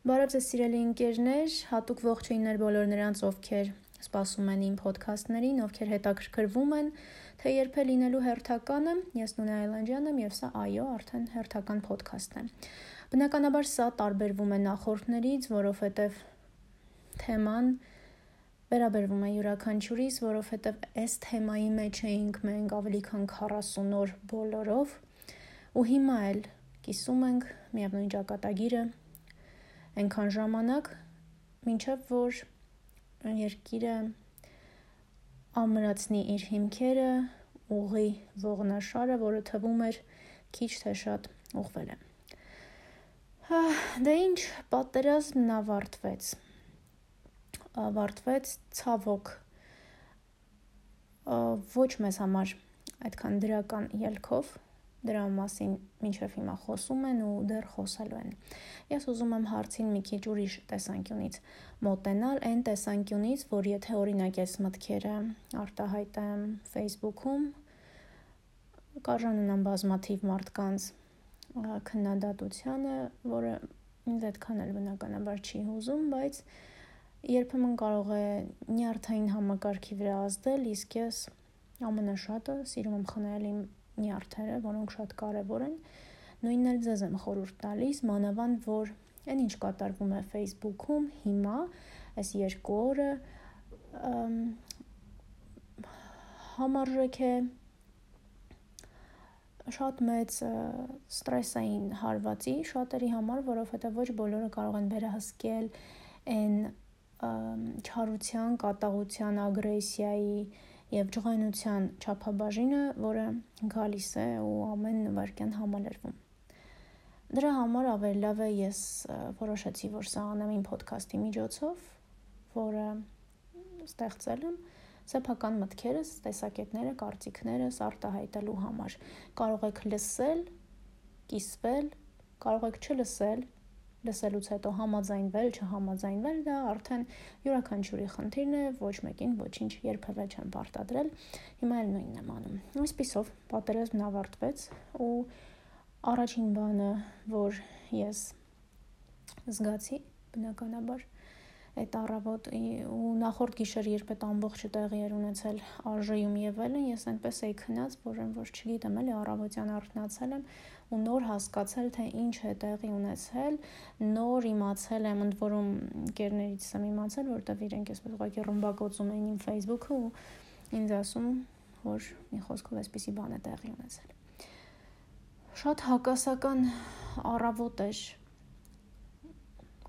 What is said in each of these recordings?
Բարև ձեզ սիրելի ընկերներ, հատուկ ողջույններ բոլոր նրանց, ովքեր սպասում են իմ ոդքասթներին, ովքեր հետաքրքրվում են, թե երբ է լինելու հերթականը։ Ես Նունե Այլանդյան եմ եւ սա այո, արդեն հերթական ոդքասթն է։ Բնականաբար սա տարբերվում է նախորդներից, որովհետեւ թեման վերաբերվում է յուրաքանչյուրիս, որովհետեւ այս թեմայի մեջ էինք մենք ավելի քան 40 օր բոլորով ու հիմա էլ կիսում ենք միևնույն ճակատագիրը այնքան ժամանակ, մինչև որ երկիրը ամրացնի իր հիմքերը, ուղի ողնաշարը, որը թվում էր քիչ թե շատ ուղվել է։ Հա, դե ինչ, պատերազմն ավարտվեց։ Ավարտվեց ցավոք ոչ մեզ համար այդքան դրական ելքով, դրա մասին մինչև հիմա խոսում են ու դեռ խոսելու են։ Ես ուզում եմ հարցին մի քիչ ուրիշ տեսանկյունից մոտենալ, այն տեսանկյունից, որ եթե օրինակ ես մտքերը արտահայտեմ Facebook-ում, կարժանանան բազմաթիվ մարդկանց քննադատությանը, որը ինձ այդքան էլ բնականաբար չի հուզում, բայց երբեմն կարող է նյարդային համակարգի վրա ազդել, իսկ ես ամենաշատը սիրում եմ խնայել իմ նյարդերը, որոնք շատ կարևոր են։ Նույնն էլ ձեզ եմ խորհուրդ տալիս, մանավանդ որ այն ինչ կատարվում է Facebook-ում հիմա, այս երկու օրը համարժեք է շատ մեծ ստրեսային հարվածի շատերի համար, որովհետև ոչ բոլորը կարող են վերահսկել այն չարության, կատաղության, ագրեսիայի, եւ ջղայնության չափաբաժինը, որը գալիս է ու ամեն վարքյան համալրվում։ Դրա համար ավելի լավ է ես որոշեցի, որ սա անեմ իմ ոդքասթի միջոցով, որը ստեղծել եմ սեփական մտքերս, տեսակետները, կարծիքներս արտահայտելու համար։ Կարող եք լսել, կիսվել, կարող եք չլսել, լսելուց հետո համաձայնվել, չհամաձայնվել, դա արդեն յուրաքանչյուրի խնդիրն է, ոչ մեկին ոչինչ երբևէ չեմ պարտադրել։ Հիմա էլ նույնն եմ անում։ Այսպիսով պատերազմն ավարտվեց ու առաջին բանը, որ ես զգացի, բնականաբար այդ առավոտ ու նախորդ գիշեր երբ այդ ամբողջը տեղի էր ունեցել արժեյում եւ այլն ես այնպես էի քնած որ որ չգիտեմ էլի առավոտյան արթնացել եմ ու նոր հասկացել, թե ինչ է տեղի ունեցել, նոր իմացել եմ, ընդ որում գերներից եմ իմացել, որտեվ իրենք էսպես ուղղակի ռմբակոծում էին իմ Facebook-ը ու ինձ ասում, որ մի խոսքով էսպիսի բան է տեղի ունեցել։ Շատ հակասական առավոտ էր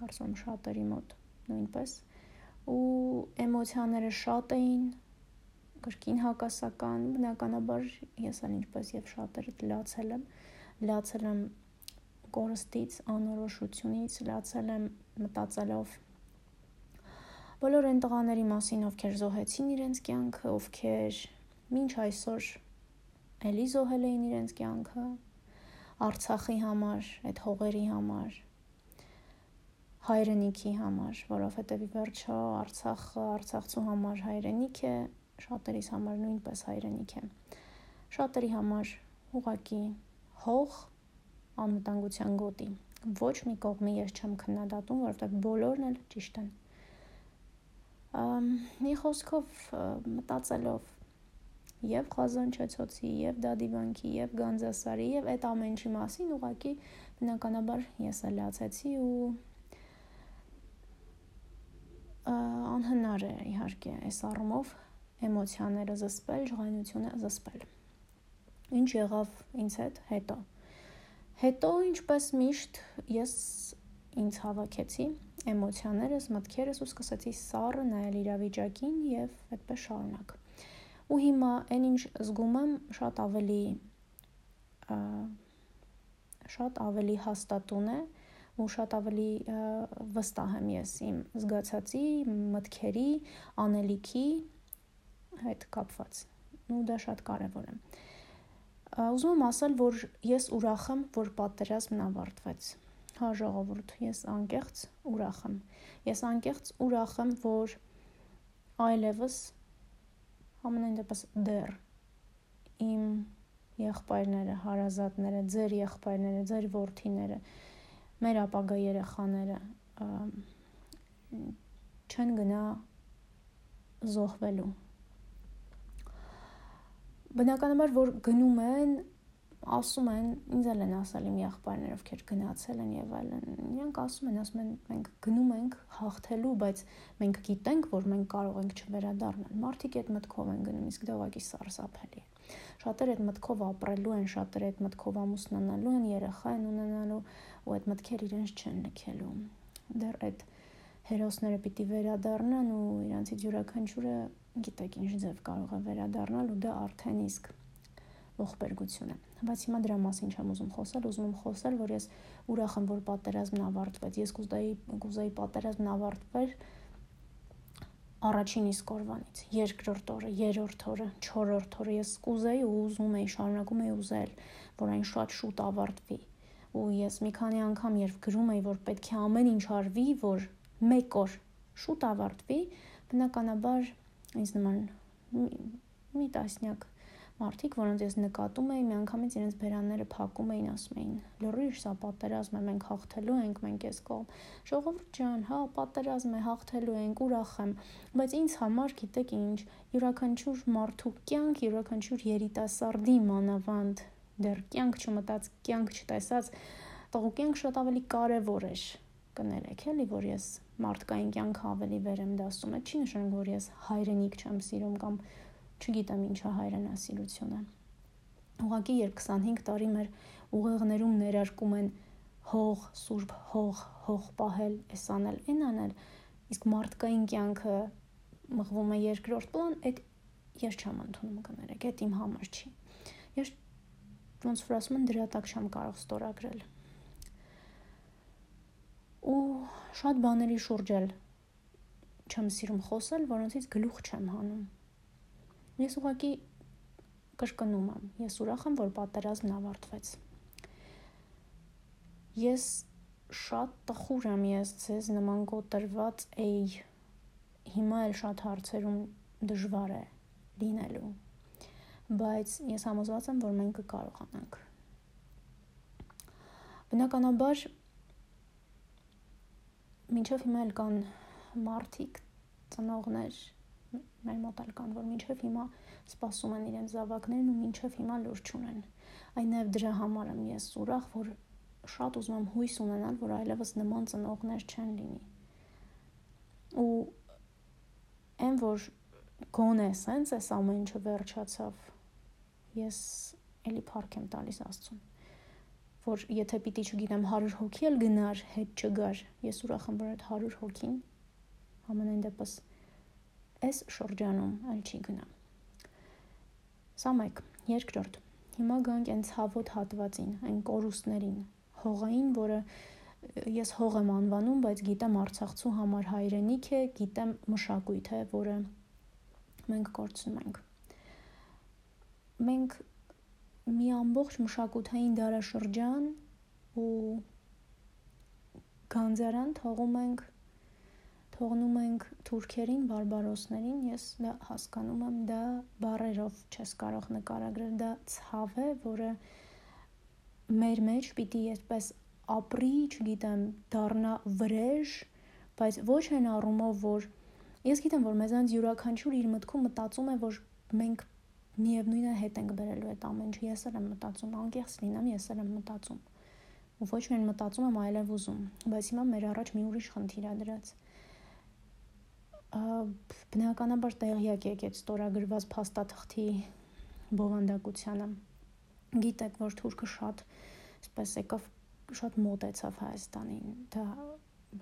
կարծում շատերի մոտ նույնպես ու էմոցիաները շատ էին կրկին հակասական բնականաբար ես էլ ինչպես եւ շատերը լացել եմ լացել եմ կորստից, անորոշությունից, լացել եմ մտածելով բոլոր այն տղաների մասին, ովքեր զոհեցին իրենց կյանքը, ովքեր մինչ այսօր էլի զոհել էին իրենց կյանքը Արցախի համար, այդ հողերի համար, հայրենիքի համար, որովհետև ի վերջո Արցախը Արցախցու համար հայրենիք է, շատերիս համար նույնպես հայրենիք է։ Շատերի համար ուղակի հող անվտանգության գոտի։ Ոչ մի կողմի ես չեմ քննադատում, որովհետև բոլորն էլ ճիշտ են։ Մի խոսքով մտածելով եւ Ղազանչեցոցի, եւ Դադիվանքի, եւ Գանձասարի, եւ այդ ամենի մասին ուղակի բնականաբար ես էլ լացեցի ու անհնար է իհարկե այս առումով էմոցիաները զսպել, ժղայնությունը զսպել ինչ եղավ ինձ հետ հետո։ Հետո ինչպես միշտ ես ինձ հավաքեցի էմոցիաներս, մտքերս ու սկսեցի սառը նայել իրավիճակին եւ այդպես շարունակ։ Ու հիմա այնինչ զգում եմ շատ ավելի շատ ավելի հաստատուն է ու շատ ավելի վստահ եմ ես իմ զգացածի, մտքերի, անելիքի հետ կապված։ Ու դա շատ կարևոր է։ Ուզում եմ ասել, որ ես ուրախ եմ, որ պատերազմն ավարտվեց։ Հա ժողովուրդ, ես անկեղծ ուրախ եմ։ Ես անկեղծ ուրախ եմ, որ այլևս ամենայն դեպս դեռ իմ եղբայրները, հարազատները, ձեր եղբայրները, ձեր ворթիները, եղ մեր ապագա երեխաները չեն գնա զոհվելու բնականաբար որ գնում են ասում են ինձ էլ են ասել իմ եղբայրներ ովքեր գնացել են եւ այլն իրանք ասում են ասում են մենք գնում ենք հաղթելու բայց մենք գիտենք որ մենք կարող ենք չվերադառնալ մարդիկ այդ մտքով են գնում իսկ դա ուղղակի սարսափելի է շատերը այդ մտքով ապրելու են շատերը այդ մտքով ամուսնանալու են երեխա են ունենալու ու այդ մտքերը իրենց չեն լքելու դեռ այդ հերոսները պիտի վերադառնան ու իրանցից յուրաքանչյուրը գիտեք ինչ ձև կարող է վերադառնալ ու դա արդեն իսկ ողբերգություն է բայց հիմա դրա մասին չեմ ուզում խոսել ուզում եմ խոսել որ ես ուրախ եմ որ պատերազմն ավարտվեց ես կուզեի կուզեի պատերազմն ավարտվեր առաջին իսկ օրվանից, երկրորդ օրը, երրորդ օրը, չորրորդ օրը ես կուզեի ու ուզում էի, շարունակում էի ուզել, որ այն շատ շուտ ավարտվի։ Ու ես մի քանի անգամ երբ գրում էի, որ պետք է ամեն ինչ արվի, որ մեկ օր շուտ ավարտվի, բնականաբար ինձ նման մի տասնյակ Մարդիկ, որոնց ես նկատում էի, միանգամից իրենց բերանները փակում էին, ասում էին. «Լրիվ սա պատերազմ է, մենք հաղթելու ենք, մենք էս կողմ»։ Ժողովուրդ ջան, հա, պատերազմ է, հաղթելու ենք, ուրախ եմ, բայց ինձ համար, գիտեք ինչ, յուրաքանչյուր մարդու կյանք, յուրաքանչյուր երիտասարդի մանավանդ դեռ կյանք չմտած, կյանք չտեսած, տղու կյանք շատ ավելի կարևոր էր կներեք, էլի, որ ես մարդկային կյանքը ավելի վեր եմ դասում։ Այդ չի նշանակում, որ ես հայրենիք չեմ սիրում կամ չգիտեմ ինչա հայրենասիրությունը։ Ուղղակի երբ 25 տարի մեր ուղեղներում ներարկում են հող, սուրբ հող, հող պահել, էս անել, այն անել, իսկ մարդկային կյանքը մղվում է երկրորդ պլան, այդ ես չեմ ընդունում կներեք, այդ իմ համար չի։ Ես ոնց որ ասում են դրա տակ չեմ կարող ստորագրել։ Ու շատ բաների շուրջ էլ չեմ սիրում խոսել, որոնցից գլուխ չեմ հանում Ես ուղղակի կրկնում եմ, ես ուրախ եմ, որ պատերազմն ավարտվեց։ Ես շատ տխուր եմ ես ձեզ նման կոտրված էի։ Հիմա էլ շատ հարցերում դժվար է լինելու։ Բայց ես համոզված եմ, որ մենք կկարողանանք։ Բնականաբար մինչև հիմա էլ կան մարդիկ, ծնողներ, մեր մոտ էլ կան, որ մինչև հիմա սպասում են իրենց զավակներն ու մինչև հիմա լուր չունեն։ Այն նաև դրա համար եմ ես ուրախ, որ շատ ուզում եմ հույս ունենալ, որ այլևս նման ծնողներ չեն լինի։ Ու այն որ գոնե սենց էս ամեն ինչը վերջացավ, ես էլի փառք եմ տալիս Աստծուն որ եթե պիտի չգիտեմ 100 հոգի էլ գնար, հետ չգար, ես ուրախ եմ որ այդ 100 հոգին ամենայն դեպս այս շրջանում այլ չի գնա։ Սա մեկ, երկրորդ։ Հիմա գանք այն ցավոտ հատվածին, այն կորուստներին, հողային, որը ես հող եմ անվանում, բայց գիտեմ Արցախցու համար հայրենիք է, գիտեմ մշակույթ է, որը մենք կորցնում ենք։ Մենք մի ամբողջ մշակութային դարաշրջան ու գանձարան թողում ենք թողնում ենք թուրքերին, բարբարոսներին, ես դա հասկանում եմ, դա բարերով չես կարող նկարագրել, դա ցավ է, որը մեր մեջ պիտի այսպես ապրի, չգիտեմ, դառնա վրեժ, բայց ոչ այն առումով, որ ես գիտեմ, որ մեզանց յուրաքանչյուր իր մտքում մտածում է, որ մենք միևնույնը հետ ենք բերելու այդ ամեն ինչը։ Ես էլ եմ մտածում, անկեղծ լինեմ, ես էլ եմ մտածում։ Ու ոչ միայն մտածում եմ, այլև ուզում։ Բայց հիմա մեր առաջ մի ուրիշ խնդիր ա դրած բնականաբար տեղյակ եք այդ ստորագրված փաստաթղթի բովանդակությանը։ Գիտեք, որ թուրքը շատ, այսպես եկավ շատ մոտեցավ Հայաստանին։ Դա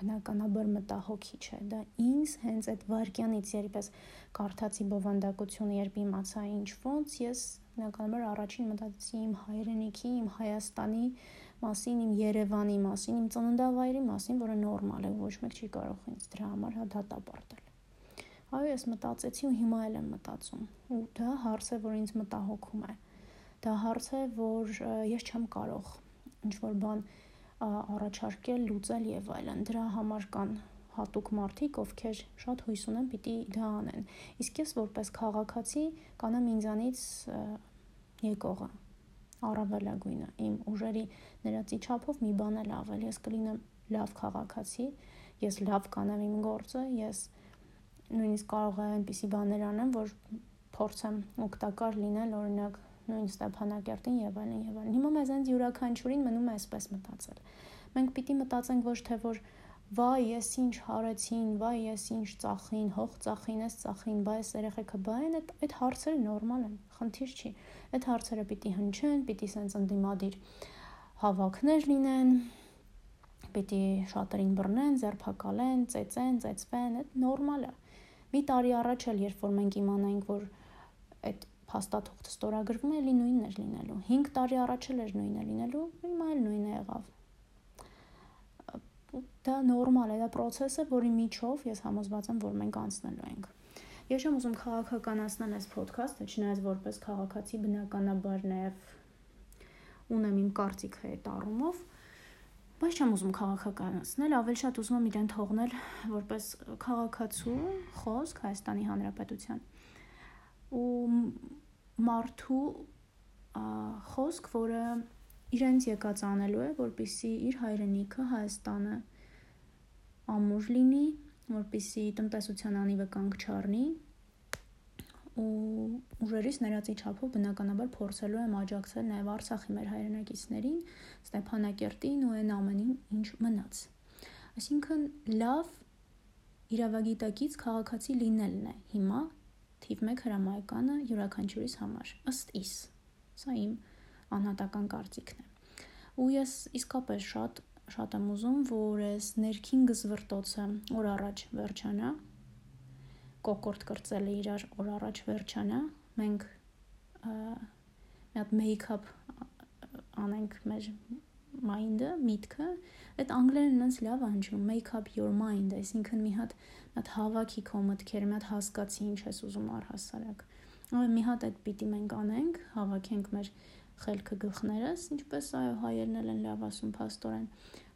բնականաբար մտահոգիչ է։ Դա ինձ հենց այդ վարկյանից երբես կարդացի բովանդակությունը, երբ իմացա ինչ ոնց, ես բնականաբար առաջին մտածեցի իմ հայրենիքի, իմ Հայաստանի մասին, իմ Երևանի մասին, իմ ծննդավայրի մասին, որը նորմալ է, ոչ մեկ չի կարող ինձ դրա համար հա դատապարտել։ Այո, ես մտածեցի ու հիմա էլ եմ մտածում։ Ու դա հարց է, որ ինձ մտահոգում է։ Դա հարց է, որ ես չեմ կարող ինչ որ բան առաջարկել, լուծել եւ այլն։ Դրա համար կան հատուկ մարդիկ, ովքեր շատ հույս ունեն պիտի դա անեն։ Իսկ ես որպես քաղաքացի կանեմ ինձանից եկողը առավելագույնը իմ ուժերի ներածի չափով մի բան էլ ավել ես կլինեմ լավ քաղաքացի ես լավ կանեմ իմ գործը, ես նույնիսկ կարող եմ այնպիսի բաներ անեմ, որ փորձեմ օգտակար լինել, օրինակ նույն Ստեփանակերտին եւ այլն եւ այլն։ Հիմա մեզ այնց յուրաքանչյուրին մնում է այսպես մտածել։ Մենք պիտի մտածենք ոչ թե որ վայ, ես ինչ հարեցին, վայ, ես ինչ ծախին, հող ծախին, ես ծախին, բայ ես երեխեքը բայ են, այդ այդ հարցերը նորմալ են, խնդիր չի։ Այդ հարցերը պիտի հնչեն, պիտի սենց ընդդիմադիր հավաքներ լինեն, պիտի շատերին բռնեն, ձերբակալեն, ծեծեն, ծեծվեն, այդ նորմալ է։ Մի տարի առաջ էլ երբ որ մենք իմանայինք, որ այդ փաստաթուղթը ստորագրվում է, էլի նույնն էր լինելու։ 5 տարի առաջ էլ էր նույնը լինելու, հիմա էլ նույնը եղավ։ Դա նորմալ է, դա process է, որի միջով ես համոզված եմ, որ մենք անցնելու ենք։ Ես չեմ ուզում քաղաքականացնել այս ոդքասթը, չնայած որպես քաղաքացի բնականաբար նաև ունեմ իմ կարծիքը այդ առումով, բայց չեմ ուզում քաղաքականացնել, ավելի շատ ուզում եմ իրեն թողնել որպես քաղաքացու խոսք Հայաստանի Հանրապետության ու մարդու խոսք, որը իրենց եկած անելու է, որպիսի իր հայրենիքը Հայաստանը ամուր լինի, որպիսի տնտեսության անիվը կանգ չառնի ու ուժերից ներածի չափով բնականաբար փորձելու եմ աջակցել նաև Արցախի մեր հայրենակիցներին, Ստեփանակերտին ու այն ամենին, ինչ մնաց։ Այսինքն լավ իրավագիտակից քաղաքացի լինելն է հիմա թիվ 1 հրամայականը յուրաքանչյուրիս համար ըստ իս սա իմ անհատական կարծիքն է ու ես իսկապես շատ շատ եմ ուզում որ այս ներքին գզվրտոցը օր առաջ վերջանա կոկորտ կրծելը իրար օր առաջ վերջանա մենք մի հատ մեյքափ անենք մեր mind-ը, միտքը, այդ անգլերեն այնց լավ անջում, make up your mind, այսինքն մի հատ մի հատ հավաքի քո մտքերը, մի հատ հասկացի ինչ ես ուզում առհասարակ։ Ու մի հատ այդ պիտի մենք անենք, հավաքենք մեր խելքը գլխներս, ինչպես այո հայերն են լավ ասում փաստորեն,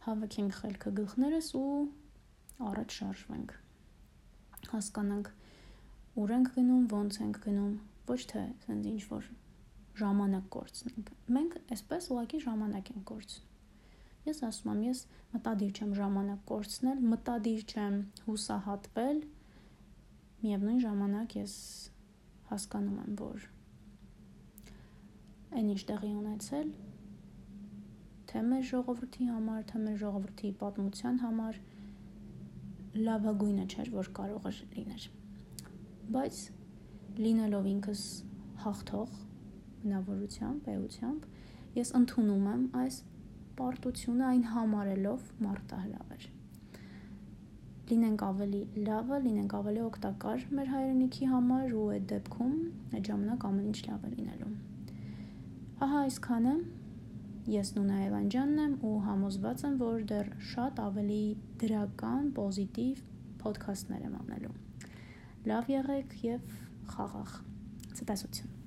հավաքենք խելքը գլխներս ու առաջ շարժվենք։ Հասկանանք ուր ենք գնում, ոնց ենք գնում, ոչ թե ասենց ինչ որ ժամանակ կորցնենք։ Մենք այսպես ուղղակի ժամանակ ենք կորցնում։ Ես ասում եմ, ես մտադիր չեմ ժամանակ կորցնել, մտադիր չեմ հուսահատվել։ Միևնույն ժամանակ ես հասկանում եմ, որ այն ինչ տեղի ունեցել թե մեր ժողովրդի համար, թե մեր ժողովրդի պատմության համար լավագույնը չէր, որ կարող էր լիներ։ Բայց լինելով ինքս հաղթող բնավորությամբ, էությամբ, ես ընդունում եմ այս պարտությունը այն համարելով մարտահրավ էր։ Լինենք ավելի լավը, լինենք ավելի օգտակար մեր հայրենիքի համար ու այդ դեպքում այդ ժամանակ ամեն ինչ լավ է լինելու։ Ահա այսքանը ես Նունա Էվանջյանն եմ ու համոզված եմ, որ դեռ շատ ավելի դրական, պոզիտիվ ոդքասթներ եմ անելու։ Լավ եղեք եւ խաղաղ։ Ցտեսություն։